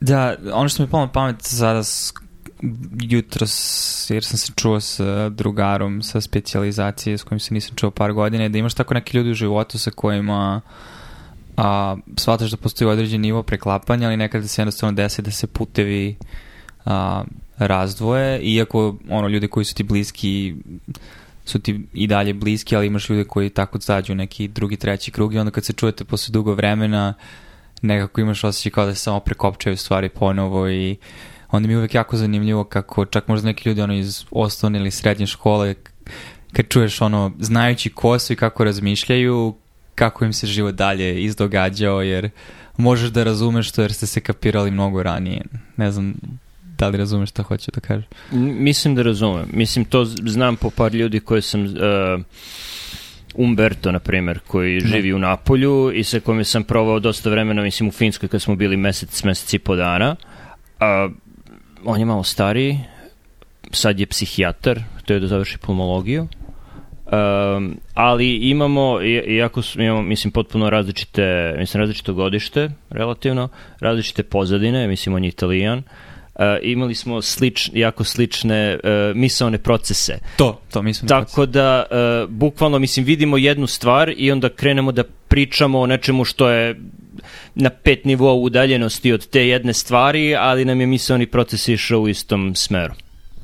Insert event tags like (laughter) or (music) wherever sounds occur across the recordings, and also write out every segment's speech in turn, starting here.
Da, ono što mi je palo pamet sada jutros, jer sam se čuo sa drugarom sa specializacije s kojim se nisam čuo par godina, da imaš tako neki ljudi u životu sa kojima a, shvataš da postoji određen nivo preklapanja, ali nekada se jednostavno desi da se putevi a, razdvoje, iako ono, ljudi koji su ti bliski su ti i dalje bliski, ali imaš ljude koji tako zađu neki drugi, treći krug i onda kad se čujete posle dugo vremena nekako imaš osjećaj kao da se samo prekopčaju stvari ponovo i onda mi je uvek jako zanimljivo kako čak možda neki ljudi ono iz osnovne ili srednje škole kad čuješ ono znajući ko su i kako razmišljaju kako im se život dalje izdogađao jer možeš da razumeš to jer ste se kapirali mnogo ranije. Ne znam da li razumeš šta hoću da kažem. Mislim da razumem. Mislim, to znam po par ljudi koje sam... Uh, Umberto, na primer, koji da. živi u Napolju i sa kojim sam provao dosta vremena, mislim, u Finskoj kad smo bili mesec, mesec i po dana. A, on je malo stariji, sad je psihijatar, to je da završi pulmologiju. Um, ali imamo, iako imamo, mislim, potpuno različite, mislim, različito godište, relativno, različite pozadine, mislim, on je italijan, uh, Uh, imali smo slič, jako slične uh, misaone procese. To, to mislim. Tako da, uh, bukvalno, mislim, vidimo jednu stvar i onda krenemo da pričamo o nečemu što je na pet nivoa udaljenosti od te jedne stvari, ali nam je misaoni proces išao u istom smeru.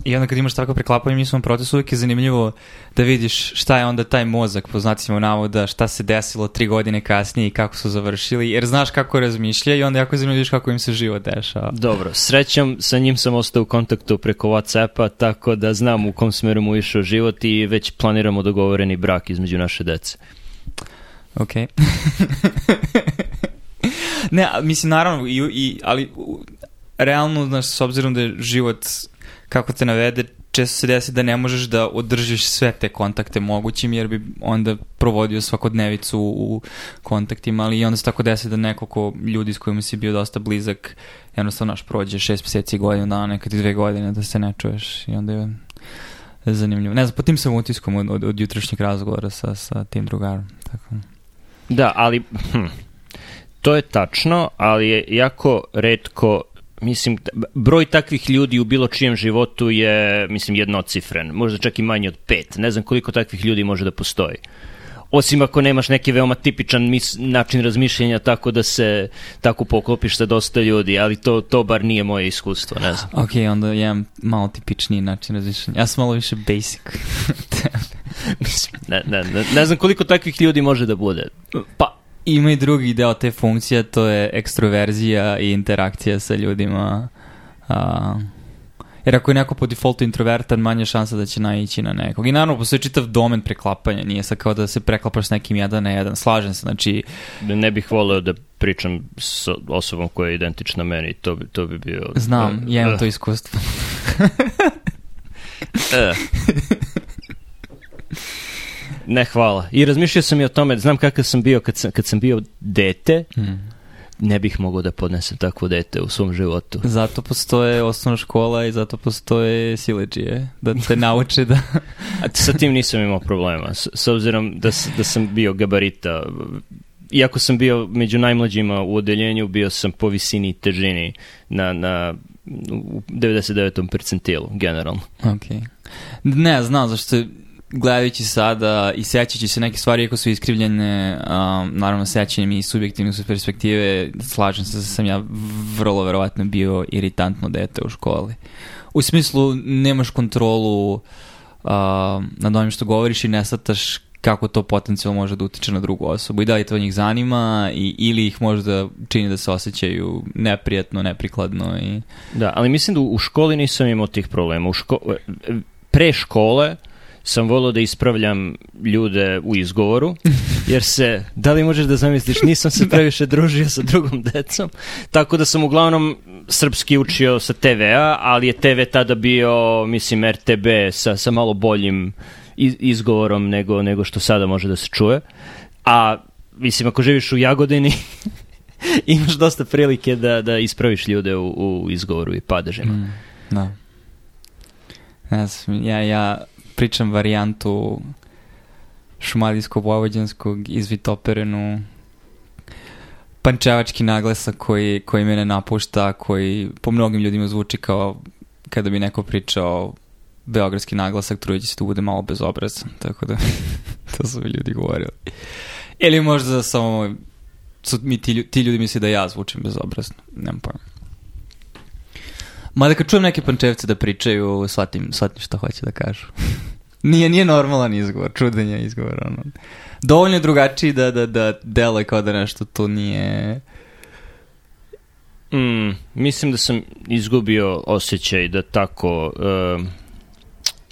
I onda kad imaš tako preklapanje mislom procesu, uvijek je zanimljivo da vidiš šta je onda taj mozak, po znacima navoda, šta se desilo tri godine kasnije i kako su završili, jer znaš kako razmišlja i onda jako je zanimljivo kako im se život dešava. Dobro, srećom, sa njim sam ostao u kontaktu preko Whatsappa, tako da znam u kom smeru mu išao život i već planiramo dogovoreni brak između naše dece. Ok. (laughs) ne, mislim, naravno, i, i, ali realno, znaš, s obzirom da je život kako te navede, često se desi da ne možeš da održiš sve te kontakte mogućim, jer bi onda provodio svakodnevicu u kontaktima, ali i onda se tako desi da neko ko ljudi s kojima si bio dosta blizak, jednostavno naš prođe šest meseci godinu dana, nekad i dve godine da se ne čuješ i onda je zanimljivo. Ne znam, po tim sam utiskom od, od, od jutrošnjeg razgovora sa, sa tim drugarom. Tako. Da, ali hm, to je tačno, ali je jako redko mislim, broj takvih ljudi u bilo čijem životu je, mislim, jednocifren, možda čak i manje od pet. Ne znam koliko takvih ljudi može da postoji. Osim ako nemaš neki veoma tipičan mis, način razmišljenja tako da se tako poklopiš sa dosta ljudi, ali to, to bar nije moje iskustvo, ne znam. Ok, onda imam malo tipičniji način razmišljanja. Ja sam malo više basic. (laughs) mislim, ne, ne, ne, ne znam koliko takvih ljudi može da bude. Pa, ima i drugi deo te funkcije, to je ekstroverzija i interakcija sa ljudima. A, jer ako je neko po defaultu introvertan, manje šansa da će naići na nekog. I naravno, postoji čitav domen preklapanja, nije sad kao da se preklapaš s nekim jedan na jedan. Slažem se, znači... Ne bih voleo da pričam s osobom koja je identična meni, to bi, to bi bio... Znam, ja imam uh. to iskustvo. uh. (laughs) Ne, hvala. I razmišljao sam i o tome, znam kakav sam bio kad sam, kad sam bio dete, mm. ne bih mogao da podnesem takvo dete u svom životu. Zato postoje osnovna škola i zato postoje sileđije, da te (laughs) nauče da... A sa tim nisam imao problema, s, s obzirom da, da sam bio gabarita, iako sam bio među najmlađima u odeljenju, bio sam po visini i težini na, na u 99. percentilu, generalno. Ok. Ne, znam, zašto gledajući sada i sećajući se neke stvari ako su iskrivljene, um, naravno sećanjem i subjektivne su perspektive, slažem se da sam ja vrlo verovatno bio iritantno dete u školi. U smislu, nemaš kontrolu uh, nad onim što govoriš i ne sataš kako to potencijalno može da utiče na drugu osobu i da li to njih zanima i, ili ih možda čini da se osjećaju neprijatno, neprikladno. I... Da, ali mislim da u školi nisam imao tih problema. U ško... Pre škole sam volio da ispravljam ljude u izgovoru, jer se, da li možeš da zamisliš, nisam se previše družio sa drugom decom, tako da sam uglavnom srpski učio sa TVA, ali je TV tada bio, mislim, RTB sa, sa malo boljim izgovorom nego, nego što sada može da se čuje. A, mislim, ako živiš u Jagodini, (laughs) imaš dosta prilike da, da ispraviš ljude u, u izgovoru i padežima. Mm, da. Ja, ja pričam varijantu šumadijsko-vojvođanskog iz Vitoperenu pančevački naglasak koji, koji mene napušta, koji po mnogim ljudima zvuči kao kada bi neko pričao beogradski naglasak, trujeći se da bude malo bezobrazan, tako da (laughs) to su mi ljudi govorili. Ili možda samo su mi ti, ti ljudi misli da ja zvučim bezobrazno, nemam pojma. Mada kad čujem neke pančevce da pričaju, shvatim, shvatim šta hoće da kažu. (laughs) nije, nije normalan izgovor, čudan je izgovor. Ono. Dovoljno je drugačiji da, da, da deluje kao da nešto tu nije... Mm, mislim da sam izgubio osjećaj da tako uh,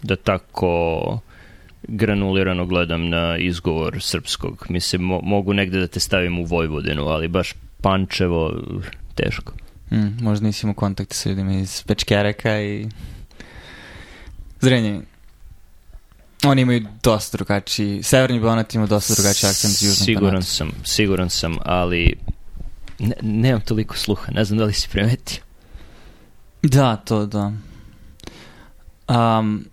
da tako granulirano gledam na izgovor srpskog. Mislim, mo mogu negde da te stavim u Vojvodinu, ali baš Pančevo, teško. Mm, možda nisi imao kontakte sa ljudima iz Pečkereka i Zrenjanin. Oni imaju dosta drugačiji, Severni Banat ima dosta drugačiji akcent iz Južnog Siguran Banata. sam, siguran sam, ali ne, nemam toliko sluha, ne znam da li si primetio. Da, to da. Um,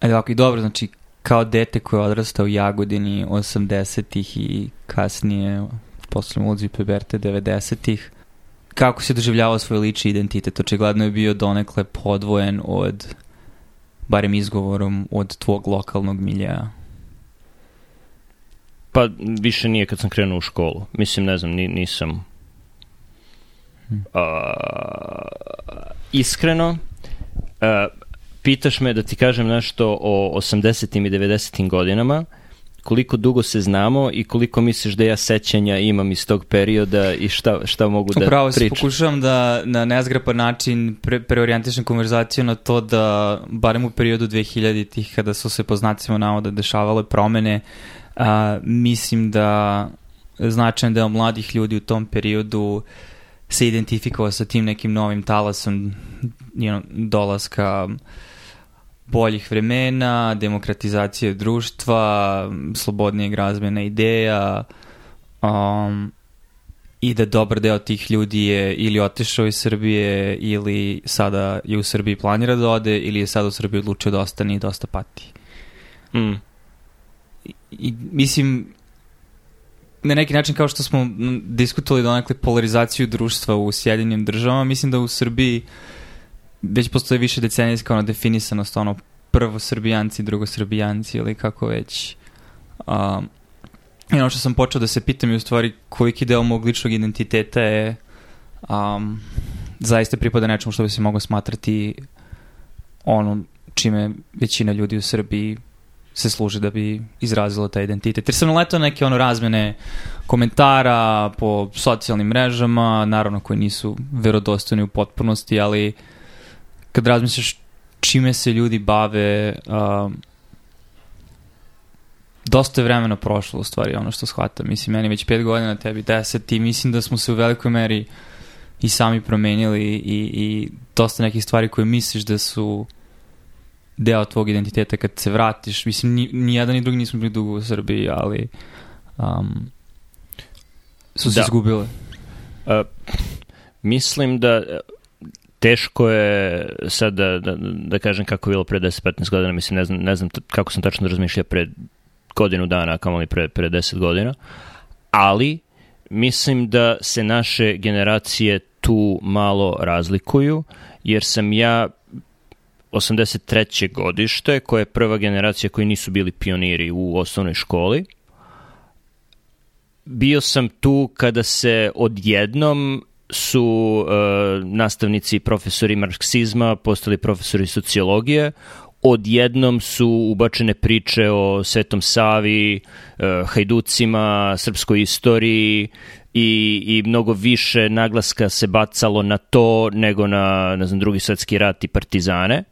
ali ovako i dobro, znači kao dete koje je odrastao u Jagodini 80-ih i kasnije posle ulozi Peberte 90-ih, kako se doživljavao svoj lični identitet? Očigledno je bio donekle podvojen od, barem izgovorom, od tvog lokalnog miljeja. Pa više nije kad sam krenuo u školu. Mislim, ne znam, ni, nisam... Hmm. A, iskreno, a, pitaš me da ti kažem nešto o 80. i 90. godinama, koliko dugo se znamo i koliko misliš da ja sećanja imam iz tog perioda i šta, šta mogu da Upravo pričam. pokušavam da na nezgrapan način pre, preorijentišem konverzaciju na to da, barem u periodu 2000-ih, kada su se po znacima navoda dešavale promene, a, mislim da značajan deo mladih ljudi u tom periodu se identifikovao sa tim nekim novim talasom you know, dolaska boljih vremena, demokratizacije društva, slobodnijeg razmjena ideja, um, i da dobar deo tih ljudi je ili otišao iz Srbije ili sada je u Srbiji planira da ode ili je sada u Srbiji odlučio da ostane i dosta pati. Mm. I, i mislim, na neki način kao što smo diskutovali donekle polarizaciju društva u Sjedinjenim državama, mislim da u Srbiji već postoje više decenijska ono definisanost, ono prvo Srbijanci, drugo Srbijanci ili kako već. Um, I ono što sam počeo da se pitam je u stvari koliki deo mog ličnog identiteta je um, zaista pripada nečemu što bi se moglo smatrati ono čime većina ljudi u Srbiji se služi da bi izrazilo taj identitet. Jer sam naletao neke ono razmene komentara po socijalnim mrežama, naravno koji nisu verodostojni u potpunosti, ali kad razmisliš čime se ljudi bave, um, dosta je vremena prošlo u stvari ono što shvatam. Mislim, meni već pet godina, tebi deset i mislim da smo se u velikoj meri i sami promenili i, i dosta nekih stvari koje misliš da su deo tvog identiteta kad se vratiš. Mislim, ni, ni jedan ni drugi nismo bili dugo u Srbiji, ali um, su se Da. izgubile. Uh, mislim da teško je sad da, da, da kažem kako je bilo pre 10-15 godina, mislim ne znam, ne znam kako sam tačno razmišljao pre godinu dana, a kamoli pre, pre 10 godina, ali mislim da se naše generacije tu malo razlikuju, jer sam ja 83. godište, koja je prva generacija koji nisu bili pioniri u osnovnoj školi, bio sam tu kada se odjednom su uh, nastavnici profesori marksizma postali profesori sociologije, odjednom su ubačene priče o Svetom Savi, uh, hajducima, srpskoj istoriji i, i mnogo više naglaska se bacalo na to nego na, ne znam, drugi svetski rat i partizane.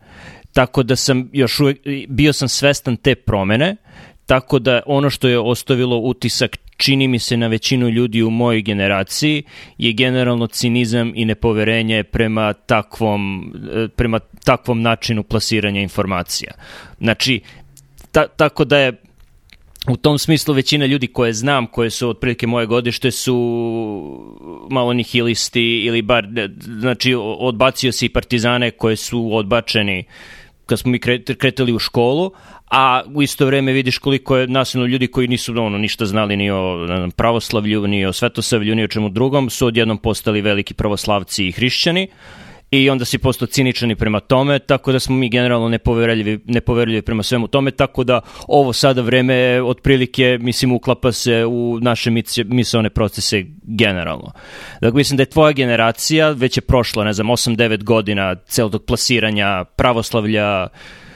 Tako da sam još uvek, bio sam svestan te promene, tako da ono što je ostavilo utisak čini mi se na većinu ljudi u mojoj generaciji je generalno cinizam i nepoverenje prema takvom, e, prema takvom načinu plasiranja informacija. Znači, ta, tako da je u tom smislu većina ljudi koje znam, koje su otprilike moje godište, su malo nihilisti ili bar, znači odbacio si partizane koje su odbačeni kad smo mi kretali u školu, a u isto vreme vidiš koliko je nasilno ljudi koji nisu ono, ništa znali ni o znam, pravoslavlju, ni o svetosavlju, ni o čemu drugom, su odjednom postali veliki pravoslavci i hrišćani i onda si postao ciničan i prema tome, tako da smo mi generalno nepoverljivi, nepoverljivi prema svemu tome, tako da ovo sada vreme otprilike, mislim, uklapa se u naše misalne procese generalno. Dakle, mislim da je tvoja generacija već je prošla, ne znam, 8-9 godina celog plasiranja pravoslavlja,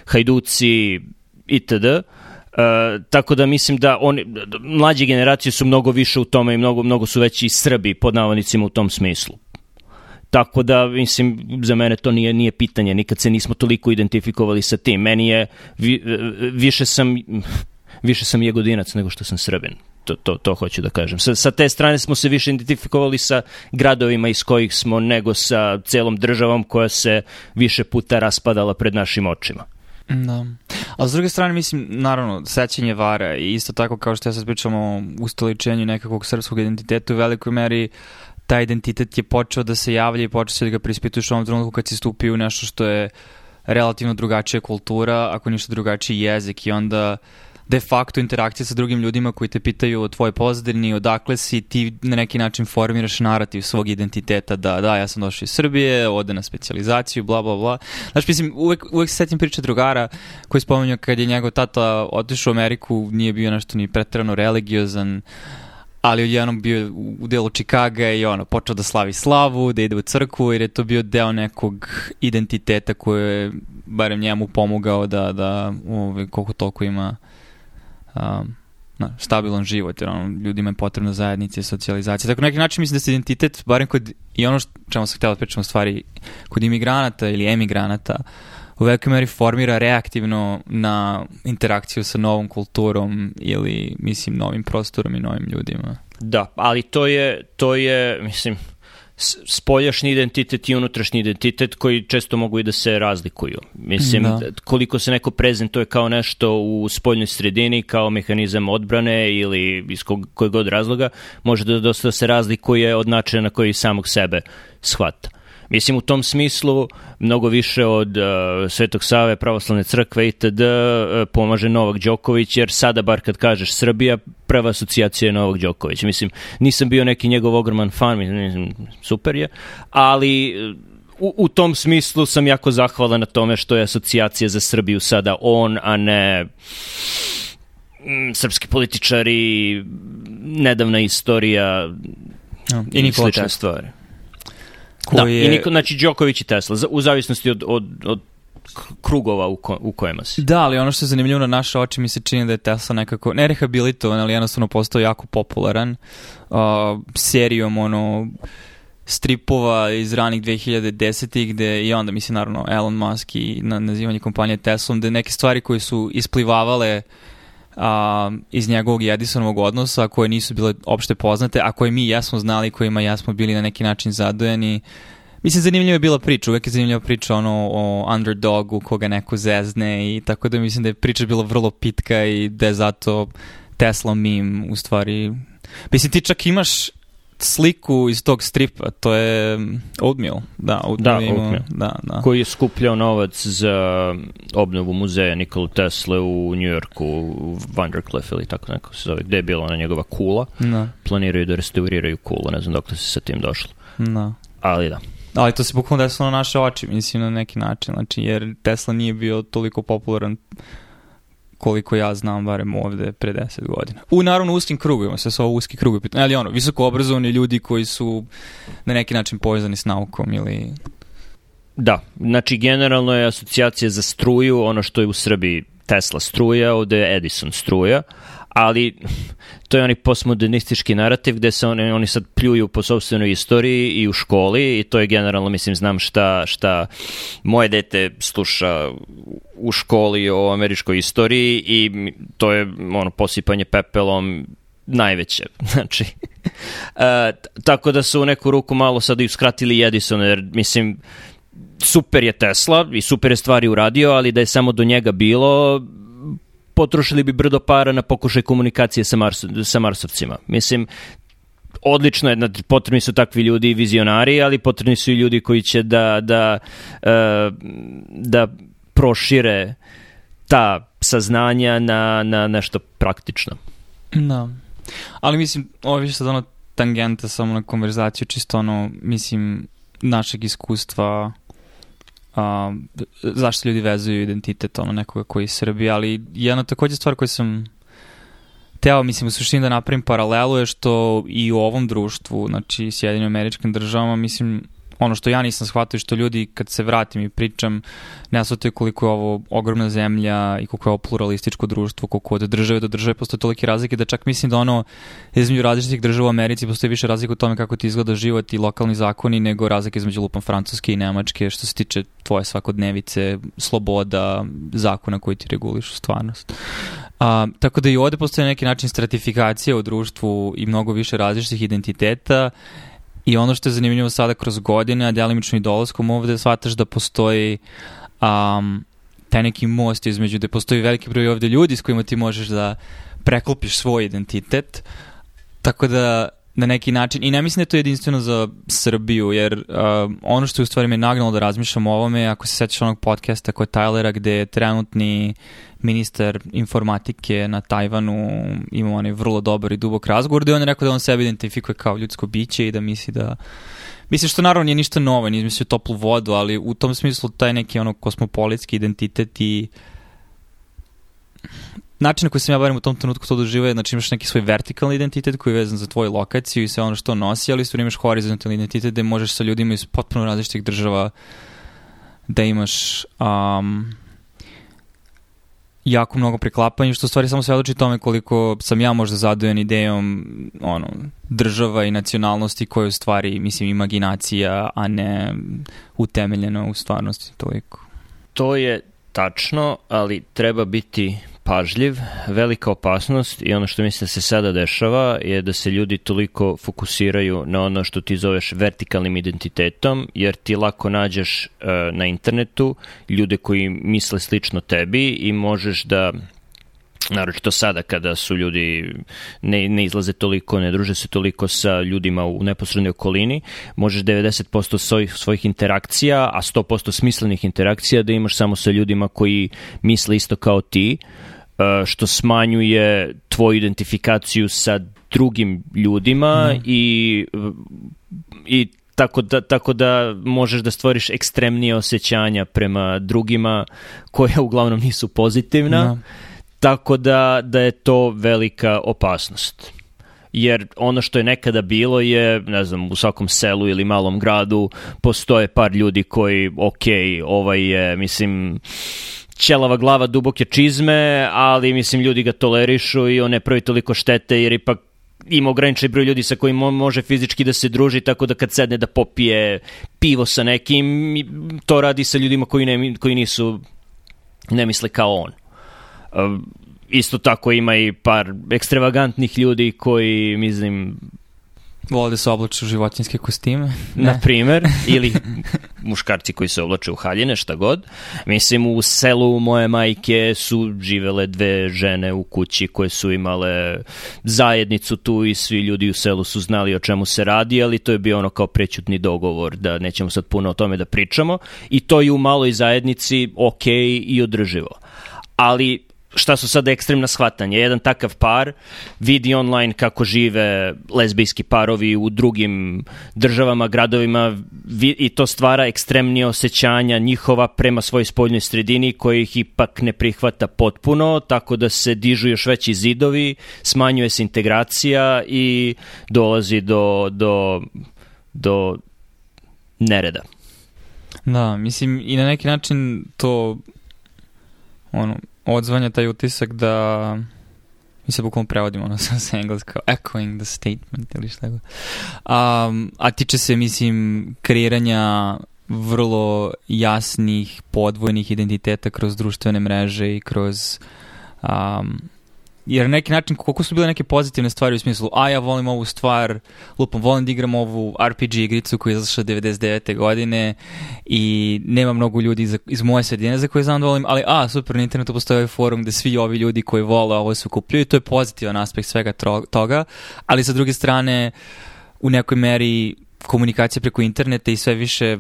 hajduci, itd., Uh, tako da mislim da oni, mlađe generacije su mnogo više u tome i mnogo, mnogo su veći i Srbi pod navodnicima u tom smislu. Tako da, mislim, za mene to nije, nije pitanje, nikad se nismo toliko identifikovali sa tim. Meni je, vi, više sam, više sam jegodinac nego što sam srbin. To, to, to hoću da kažem. Sa, sa te strane smo se više identifikovali sa gradovima iz kojih smo nego sa celom državom koja se više puta raspadala pred našim očima. Da. A s druge strane, mislim, naravno, sećanje vara i isto tako kao što ja sad pričam o ustoličenju nekakvog srpskog identiteta u velikoj meri taj identitet je počeo da se javlja i počeo se da ga prispituješ u ovom trenutku kad si stupio u nešto što je relativno drugačija kultura, ako ništa drugačiji jezik i onda de facto interakcija sa drugim ljudima koji te pitaju o tvojoj pozadini, odakle si, ti na neki način formiraš narativ svog identiteta da da, ja sam došao iz Srbije, ode na specializaciju, bla, bla, bla. Znaš, mislim, uvek, uvek se setim priče drugara koji spominju kad je njegov tata otišao u Ameriku, nije bio nešto ni pretrano religiozan, ali odjednom bio u delu Čikaga i ono, počeo da slavi slavu, da ide u crkvu, jer je to bio deo nekog identiteta koji je barem njemu pomogao da, da ove, koliko toliko ima um, na, stabilan život, jer ono, ljudima je potrebna zajednica i socijalizacija. Tako na neki način mislim da se identitet, barem kod, i ono što čemu sam htjela da pričamo stvari, kod imigranata ili emigranata, u velikoj meri formira reaktivno na interakciju sa novom kulturom ili, mislim, novim prostorom i novim ljudima. Da, ali to je, to je mislim, spoljašnji identitet i unutrašnji identitet koji često mogu i da se razlikuju. Mislim, da. koliko se neko prezentuje kao nešto u spoljnoj sredini, kao mehanizam odbrane ili iz kog, kojeg god razloga, može da dosta se razlikuje od načina na koji samog sebe shvata. Mislim, u tom smislu, mnogo više od uh, Svetog Save, pravoslavne crkve itd. Uh, pomaže Novak Đoković, jer sada, bar kad kažeš Srbija, prva asocijacija je Novak Đoković. Mislim, nisam bio neki njegov ogroman fan, mislim, super je, ali u, u tom smislu sam jako zahvalan na tome što je asocijacija za Srbiju sada on, a ne mm, srpski političari, nedavna istorija no, i, i slične stvari. Da, koji da, je... i niko, znači Đoković i Tesla, u zavisnosti od, od, od krugova u, ko, u kojima si. Da, ali ono što je zanimljivo na naše oči mi se čini da je Tesla nekako, ne rehabilitovan, ali jednostavno postao jako popularan uh, serijom ono stripova iz ranih 2010-ih gde i onda mislim naravno Elon Musk i na, nazivanje kompanije Teslom gde neke stvari koje su isplivavale a, iz njegovog i Edisonovog odnosa koje nisu bile opšte poznate, a koje mi jesmo znali, kojima jesmo bili na neki način zadojeni. Mislim, zanimljiva je bila priča, uvek je zanimljiva priča ono, o underdogu koga neko zezne i tako da mislim da je priča bila vrlo pitka i da je zato Tesla meme u stvari... Mislim, ti čak imaš sliku iz tog stripa, to je Oatmeal. Da, Oatmeal, da, ima, Oatmeal. Da, da. Koji je skupljao novac za obnovu muzeja Nikola Tesla u New Yorku, u Vandercliff ili tako neko se zove, gde je bila ona njegova kula. Da. Planiraju da restauriraju kulu, ne znam dok se sa tim došlo. Da. Ali da. Ali to se bukvalno desilo na naše oči, mislim, na neki način, znači, jer Tesla nije bio toliko popularan koliko ja znam, barem ovde, pre 10 godina. U, naravno, uskim krugovima, sve su ovo uski krugovi, ali ono, visoko obrazovani ljudi koji su na neki način povezani s naukom ili... Da, znači generalno je asocijacija za struju, ono što je u Srbiji Tesla struja, ovde je Edison struja, ali to je onaj postmodernistički narativ gde se oni, oni sad pljuju po sobstvenoj istoriji i u školi i to je generalno, mislim, znam šta, šta moje dete sluša u školi o američkoj istoriji i to je ono posipanje pepelom najveće. (laughs) Znači, uh, tako da su u neku ruku malo sad i skratili Edison, jer mislim, super je Tesla i super je stvari uradio, ali da je samo do njega bilo, potrošili bi brdo para na pokušaj komunikacije sa, Mars, sa Marsovcima. Mislim, odlično je, potrebni su takvi ljudi i vizionari, ali potrebni su i ljudi koji će da, da, uh, da prošire ta saznanja na, na nešto praktično. Da. Ali mislim, ovo je sad ono tangenta samo na konverzaciju, čisto ono, mislim, našeg iskustva a, zašto ljudi vezuju identitet ono nekoga koji je iz Srbije, ali jedna takođe stvar koju sam teo, mislim, u suštini da napravim paralelu je što i u ovom društvu, znači Sjedinim američkim državama, mislim, ono što ja nisam shvatio što ljudi kad se vratim i pričam ne shvataju koliko je ovo ogromna zemlja i koliko je ovo pluralističko društvo, koliko od države do države postoje tolike razlike da čak mislim da ono između različitih država u Americi postoji više razlika u tome kako ti izgleda život i lokalni zakoni nego razlike između lupom Francuske i Nemačke što se tiče tvoje svakodnevice, sloboda, zakona koji ti regulišu stvarnost. A, tako da i ovde postoje neki način stratifikacije u društvu i mnogo više različitih identiteta I ono što je zanimljivo sada kroz godine, a delimično i dolaskom ovde, shvataš da postoji um, taj neki most između, da postoji veliki broj ovde ljudi s kojima ti možeš da preklopiš svoj identitet, tako da na neki način, i ne mislim da je to jedinstveno za Srbiju, jer uh, ono što je u stvari me nagnalo da razmišljam o ovome, ako se sećaš onog podcasta kod Tylera gde je trenutni ministar informatike na Tajvanu imao onaj vrlo dobar i dubok razgovor, gde on je rekao da on sebe identifikuje kao ljudsko biće i da misli da Mislim što naravno nije ništa novo, nije mislio toplu vodu, ali u tom smislu taj neki ono kosmopolitski identitet i način na koji sam ja barem u tom trenutku to doživao znači imaš neki svoj vertikalni identitet koji je vezan za tvoju lokaciju i sve ono što nosi, ali isto imaš horizontalni identitet gde možeš sa ljudima iz potpuno različitih država da imaš um, jako mnogo preklapanja, što stvari samo svedoči tome koliko sam ja možda zadojen idejom ono, država i nacionalnosti koje u stvari, mislim, imaginacija, a ne utemeljeno u stvarnosti toliko. To je tačno, ali treba biti pažljiv, velika opasnost i ono što mislim da se sada dešava je da se ljudi toliko fokusiraju na ono što ti zoveš vertikalnim identitetom, jer ti lako nađeš uh, na internetu ljude koji misle slično tebi i možeš da naročito sada kada su ljudi ne, ne izlaze toliko, ne druže se toliko sa ljudima u neposrednoj okolini, možeš 90% svojih, svojih interakcija, a 100% smislenih interakcija da imaš samo sa ljudima koji misle isto kao ti, E, što smanjuje tvoju identifikaciju sa drugim ljudima mm. i, i tako da, tako da možeš da stvoriš ekstremnije osjećanja prema drugima koja uglavnom nisu pozitivna, no. tako da, da je to velika opasnost jer ono što je nekada bilo je, ne znam, u svakom selu ili malom gradu postoje par ljudi koji, ok, ovaj je, mislim, ćelava glava duboke čizme, ali mislim ljudi ga tolerišu i on ne pravi toliko štete jer ipak ima ograničen broj ljudi sa kojim može fizički da se druži, tako da kad sedne da popije pivo sa nekim, to radi sa ljudima koji, ne, koji nisu, ne misle kao on. Isto tako ima i par ekstravagantnih ljudi koji, mislim, Vole da se oblače u životinske kostime. (laughs) Na primer, (laughs) ili muškarci koji se oblače u haljine, šta god. Mislim, u selu moje majke su živele dve žene u kući koje su imale zajednicu tu i svi ljudi u selu su znali o čemu se radi, ali to je bio ono kao prećutni dogovor da nećemo sad puno o tome da pričamo i to je u maloj zajednici ok i održivo. Ali šta su sada ekstremna shvatanja. Jedan takav par vidi online kako žive lezbijski parovi u drugim državama, gradovima i to stvara ekstremnije osjećanja njihova prema svojoj spoljnoj sredini koji ih ipak ne prihvata potpuno, tako da se dižu još veći zidovi, smanjuje se integracija i dolazi do, do, do nereda. Da, mislim i na neki način to ono, odzvanja taj utisak da mi se bukvalno prevodimo ono sa, engleska echoing the statement ili šta god. Um, a tiče se, mislim, kreiranja vrlo jasnih podvojnih identiteta kroz društvene mreže i kroz um, jer neki način koliko su bile neke pozitivne stvari u smislu a ja volim ovu stvar, lupom, volim da igram ovu RPG igricu koja je izašla 99. godine i nema mnogo ljudi iz, iz moje sredine za koje znam da volim, ali a, super, na internetu postoji ovaj forum gde svi ovi ljudi koji vole ovo se kupljuju i to je pozitivan aspekt svega toga, ali sa druge strane u nekoj meri komunikacija preko interneta i sve više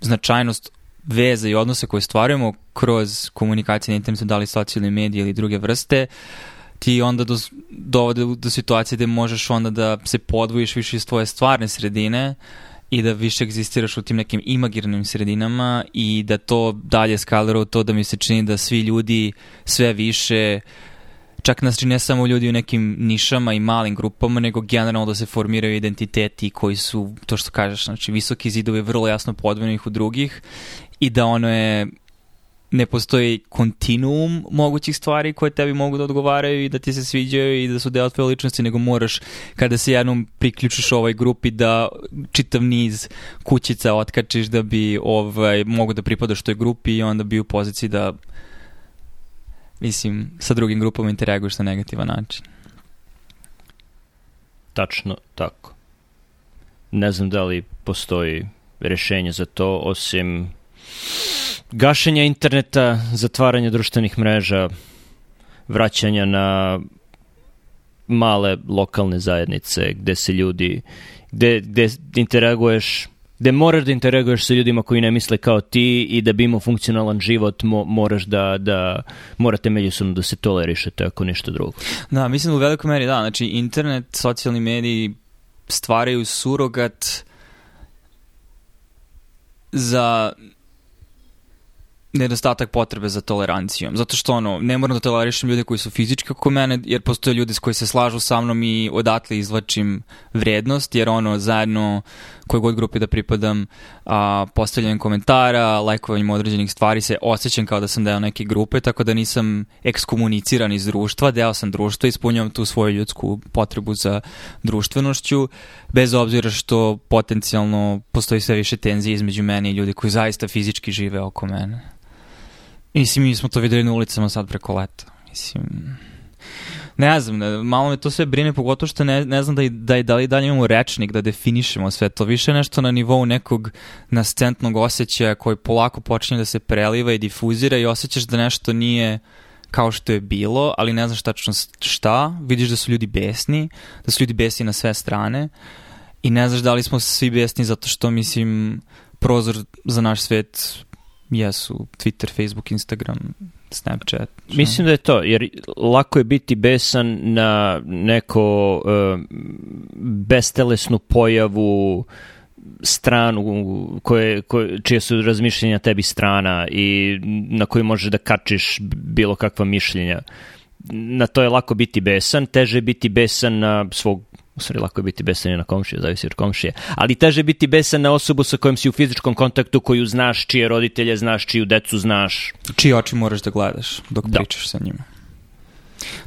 značajnost veza i odnose koje stvarujemo kroz komunikacije na internetu, da li socijalne medije ili druge vrste, ti onda do, dovode do situacije gde možeš onda da se podvojiš više iz tvoje stvarne sredine i da više egzistiraš u tim nekim imagirnim sredinama i da to dalje skalira u to da mi se čini da svi ljudi sve više čak znači ne samo ljudi u nekim nišama i malim grupama, nego generalno da se formiraju identiteti koji su, to što kažeš, znači visoki zidovi vrlo jasno podvojenih u drugih i da ono je ne postoji kontinuum mogućih stvari koje tebi mogu da odgovaraju i da ti se sviđaju i da su deo tvoje ličnosti, nego moraš kada se jednom priključiš ovoj grupi da čitav niz kućica otkačiš da bi ovaj, mogu da pripadaš toj grupi i onda bi u poziciji da mislim, sa drugim grupama interaguješ na negativan način. Tačno tako. Ne znam da li postoji rešenje za to, osim gašenja interneta, zatvaranja društvenih mreža, vraćanja na male lokalne zajednice gde se ljudi, gde, gde interaguješ gde moraš da interaguješ sa ljudima koji ne misle kao ti i da bi imao funkcionalan život mo, moraš da, da morate međusobno da se tolerišete ako ništa drugo. Da, mislim u velikoj meri da, znači internet, socijalni mediji stvaraju surogat za nedostatak potrebe za tolerancijom. Zato što ono, ne moram da tolerišem ljude koji su fizički kako mene, jer postoje ljudi koji se slažu sa mnom i odatle izvlačim vrednost, jer ono, zajedno koje god grupi da pripadam, a, postavljanjem komentara, lajkovanjem određenih stvari se osjećam kao da sam deo neke grupe, tako da nisam ekskomuniciran iz društva, deo sam društva, ispunjavam tu svoju ljudsku potrebu za društvenošću, bez obzira što potencijalno postoji sve više tenzije između mene i ljudi koji zaista fizički žive oko mene. Mislim, mi smo to videli na ulicama sad preko leta. Mislim, ne znam, ne, malo me to sve brine, pogotovo što ne, ne znam da, i, da, da li dalje imamo rečnik da definišemo sve to. Više nešto na nivou nekog nascentnog osjećaja koji polako počinje da se preliva i difuzira i osjećaš da nešto nije kao što je bilo, ali ne znaš tačno šta. Vidiš da su ljudi besni, da su ljudi besni na sve strane i ne znaš da li smo svi besni zato što, mislim, prozor za naš svet jesu Twitter, Facebook, Instagram, Snapchat. Što? Mislim da je to, jer lako je biti besan na neko uh, bestelesnu pojavu stranu koje, koje, čije su razmišljenja tebi strana i na koju možeš da kačiš bilo kakva mišljenja. Na to je lako biti besan, teže je biti besan na svog u stvari lako je biti besan na komšije, zavisi od komšije, ali teže biti besan na osobu sa kojom si u fizičkom kontaktu, koju znaš, čije roditelje znaš, čiju decu znaš. Čiji oči moraš da gledaš dok da. pričaš sa njima.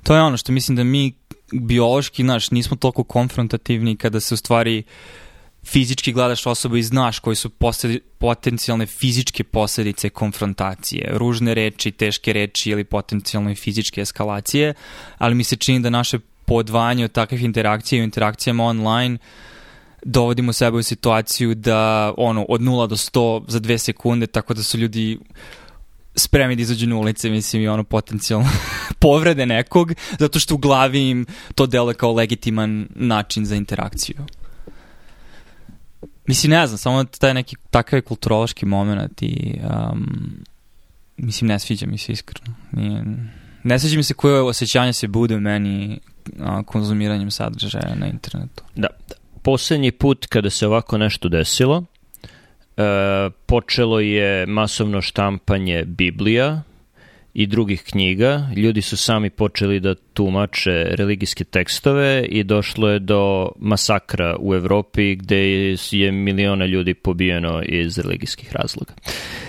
To je ono što mislim da mi biološki, znaš, nismo toliko konfrontativni kada se u stvari fizički gledaš osobu i znaš koji su posledi, potencijalne fizičke posledice konfrontacije, ružne reči, teške reči ili potencijalne fizičke eskalacije, ali mi se čini da naše po odvajanju od takvih interakcija i interakcijama online dovodimo sebe u situaciju da ono, od 0 do 100 za dve sekunde, tako da su ljudi spremni da izađu na ulice, mislim, i ono potencijalno (laughs) povrede nekog, zato što u glavi im to deluje kao legitiman način za interakciju. Mislim, ne znam, samo taj neki takav kulturološki moment i um, mislim, ne sviđa mi se iskreno. Nije, ne sviđa mi se koje osjećanje se bude u meni a, konzumiranjem sadržaja na internetu. Da, da. Poslednji put kada se ovako nešto desilo, e, počelo je masovno štampanje Biblija i drugih knjiga. Ljudi su sami počeli da tumače religijske tekstove i došlo je do masakra u Evropi gde je miliona ljudi pobijeno iz religijskih razloga.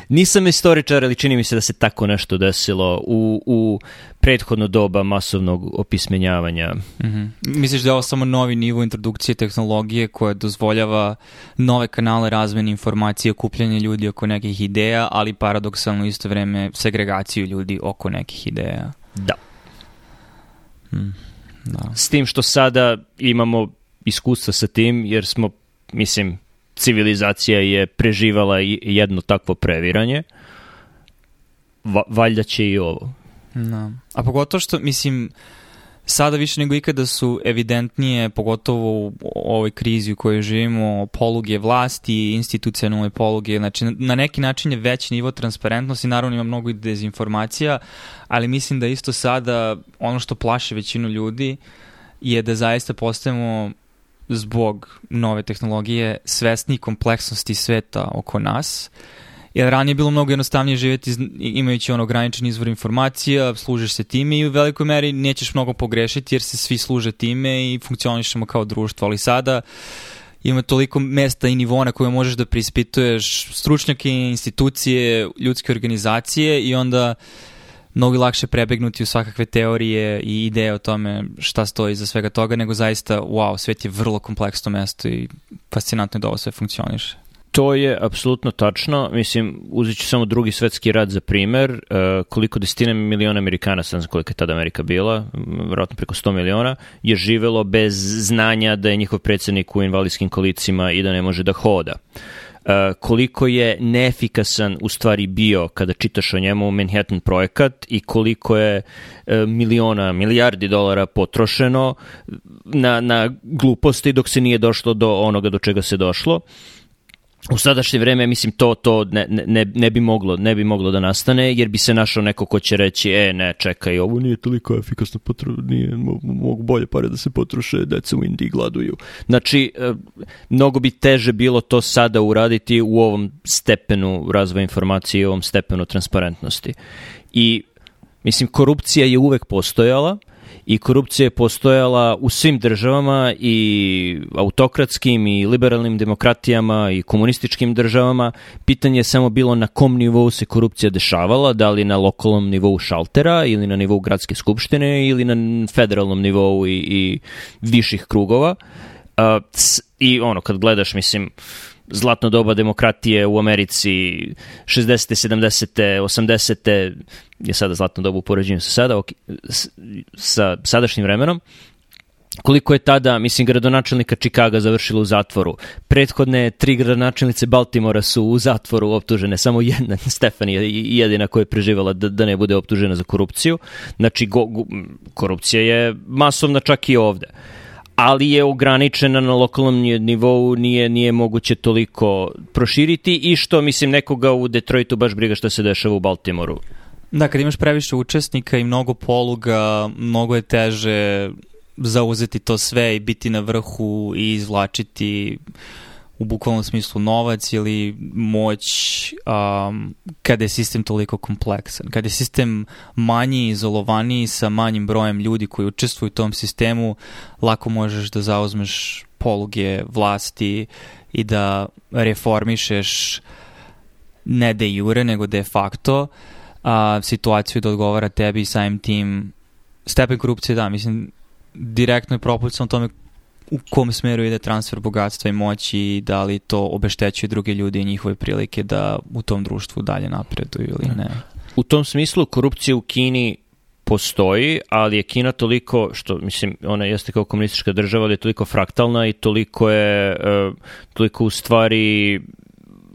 Nisam istoričar, ali čini mi se da se tako nešto desilo u, u prethodno doba masovnog opismenjavanja. Mm -hmm. Misliš da je ovo samo novi nivo introdukcije tehnologije koja dozvoljava nove kanale razmene informacije, okupljanje ljudi oko nekih ideja, ali paradoksalno isto vreme segregaciju ljudi oko nekih ideja? Da. Mm, da. S tim što sada imamo iskustva sa tim, jer smo, mislim, civilizacija je preživala jedno takvo previranje, Va, valjda će i ovo. Da. A pogotovo što, mislim, sada više nego ikada su evidentnije, pogotovo u ovoj krizi u kojoj živimo, poluge vlasti, institucionalne poluge, znači na neki način je veći nivo transparentnosti, naravno ima mnogo i dezinformacija, ali mislim da isto sada ono što plaše većinu ljudi je da zaista postajemo zbog nove tehnologije svesni kompleksnosti sveta oko nas jer ranije je bilo mnogo jednostavnije živjeti imajući ono ograničen izvor informacija, služiš se time i u velikoj meri nećeš mnogo pogrešiti jer se svi služe time i funkcionišemo kao društvo, ali sada ima toliko mesta i nivoa na koje možeš da prispituješ stručnjake, institucije, ljudske organizacije i onda mnogo lakše prebegnuti u svakakve teorije i ideje o tome šta stoji za svega toga, nego zaista, wow, svet je vrlo kompleksno mesto i fascinantno je da ovo sve funkcioniše. To je apsolutno tačno. Mislim, uzet ću samo drugi svetski rad za primer. Uh, koliko desetine miliona Amerikana, sam znam koliko je tada Amerika bila, vjerojatno preko 100 miliona, je živelo bez znanja da je njihov predsednik u invalidskim kolicima i da ne može da hoda. Uh, koliko je neefikasan u stvari bio kada čitaš o njemu Manhattan projekat i koliko je uh, miliona, milijardi dolara potrošeno na, na gluposti dok se nije došlo do onoga do čega se došlo. Uh, u sadašnje vreme mislim to to ne, ne, ne bi moglo ne bi moglo da nastane jer bi se našao neko ko će reći e ne čekaj ovo nije toliko efikasno potro, nije mogu bolje pare da se potroše deca u Indiji gladuju. Znači e, mnogo bi teže bilo to sada uraditi u ovom stepenu razvoja informacije i ovom stepenu transparentnosti. I mislim korupcija je uvek postojala i korupcija je postojala u svim državama i autokratskim i liberalnim demokratijama i komunističkim državama. Pitanje je samo bilo na kom nivou se korupcija dešavala, da li na lokalnom nivou šaltera ili na nivou gradske skupštine ili na federalnom nivou i, i viših krugova. Uh, I ono, kad gledaš, mislim, uh, zlatno doba demokratije u Americi 60. 70. 80. je sada zlatno doba u poređenju sa sada, sa sadašnjim vremenom koliko je tada, mislim, gradonačelnika Čikaga završilo u zatvoru. Prethodne tri gradonačelnice Baltimora su u zatvoru optužene, samo jedna, (laughs) Stefanija, jedina koja je preživala da, da ne bude optužena za korupciju. Znači, go, go, korupcija je masovna čak i ovde. Uh, ali je ograničena na lokalnom nivou, nije, nije moguće toliko proširiti i što, mislim, nekoga u Detroitu baš briga što se dešava u Baltimoru. Da, kad imaš previše učesnika i mnogo poluga, mnogo je teže zauzeti to sve i biti na vrhu i izvlačiti u bukvalnom smislu novac ili moć um, kada je sistem toliko kompleksan. Kada je sistem manji, izolovaniji sa manjim brojem ljudi koji učestvuju u tom sistemu, lako možeš da zauzmeš poluge vlasti i da reformišeš ne de jure, nego de facto a, situaciju da odgovara tebi i samim tim stepen korupcije, da, mislim, direktno je propulsan tome u kom smeru ide transfer bogatstva i moći i da li to obeštećuje druge ljudi i njihove prilike da u tom društvu dalje napreduju ili ne. U tom smislu korupcija u Kini postoji, ali je Kina toliko, što mislim, ona jeste kao komunistička država, ali je toliko fraktalna i toliko je, uh, toliko u stvari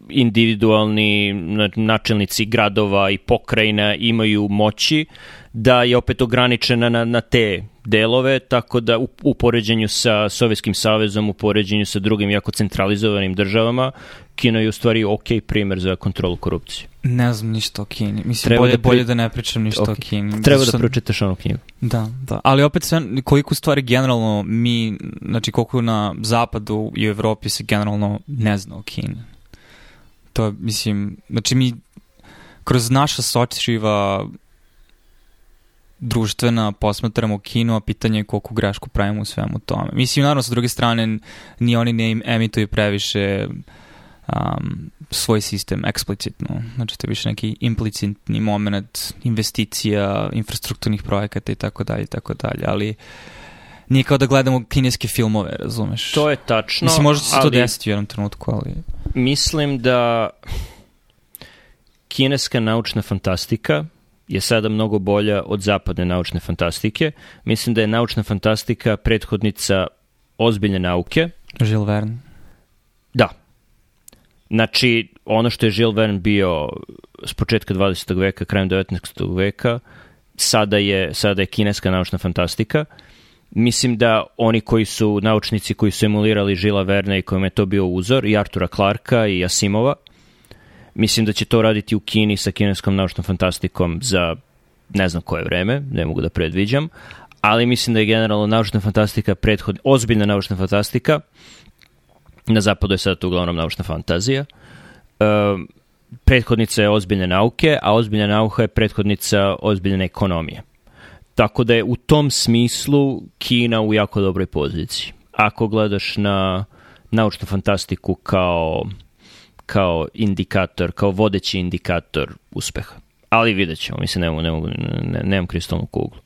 individualni načelnici gradova i pokrajina imaju moći da je opet ograničena na, na te delove, tako da u, u poređenju sa Sovjetskim savezom, u poređenju sa drugim jako centralizovanim državama, Kina je u stvari ok primer za kontrolu korupcije. Ne znam ništa o Kini. Mislim, treba bolje, da pri... bolje da ne pričam ništa okay. o Kini. Treba da pročitaš onu knjigu. Da, da. Ali opet sve, koliko stvari generalno mi, znači koliko na zapadu i u Evropi se generalno ne zna o Kini. To, mislim, znači mi kroz naša sočiva društvena posmatramo kino, a pitanje je koliko grešku pravimo u svemu tome. Mislim, naravno, sa druge strane, ni oni ne emituju previše um, svoj sistem eksplicitno. Znači, to je više neki implicitni moment investicija, infrastrukturnih projekata i tako dalje i tako dalje, ali nije kao da gledamo kineske filmove, razumeš? To je tačno. Mislim, može se to desiti u jednom trenutku, ali... Mislim da kineska naučna fantastika je sada mnogo bolja od zapadne naučne fantastike. Mislim da je naučna fantastika prethodnica ozbiljne nauke. Jules Verne. Da. Znači, ono što je Jules Verne bio s početka 20. veka, krajem 19. veka, sada je, sada je kineska naučna fantastika. Mislim da oni koji su naučnici koji su emulirali Žila Verne i kojima je to bio uzor, i Artura Clarka i Asimova, mislim da će to raditi u Kini sa kineskom naučnom fantastikom za ne znam koje vreme, ne mogu da predviđam, ali mislim da je generalno naučna fantastika prethod, ozbiljna naučna fantastika, na zapadu je sada to uglavnom naučna fantazija, um, prethodnica je ozbiljne nauke, a ozbiljna nauka je prethodnica ozbiljne ekonomije. Tako da je u tom smislu Kina u jako dobroj poziciji. Ako gledaš na naučnu fantastiku kao, kao indikator, kao vodeći indikator uspeha. Ali vidjet ćemo, mislim, nemam, nemam, nemam kristalnu kuglu.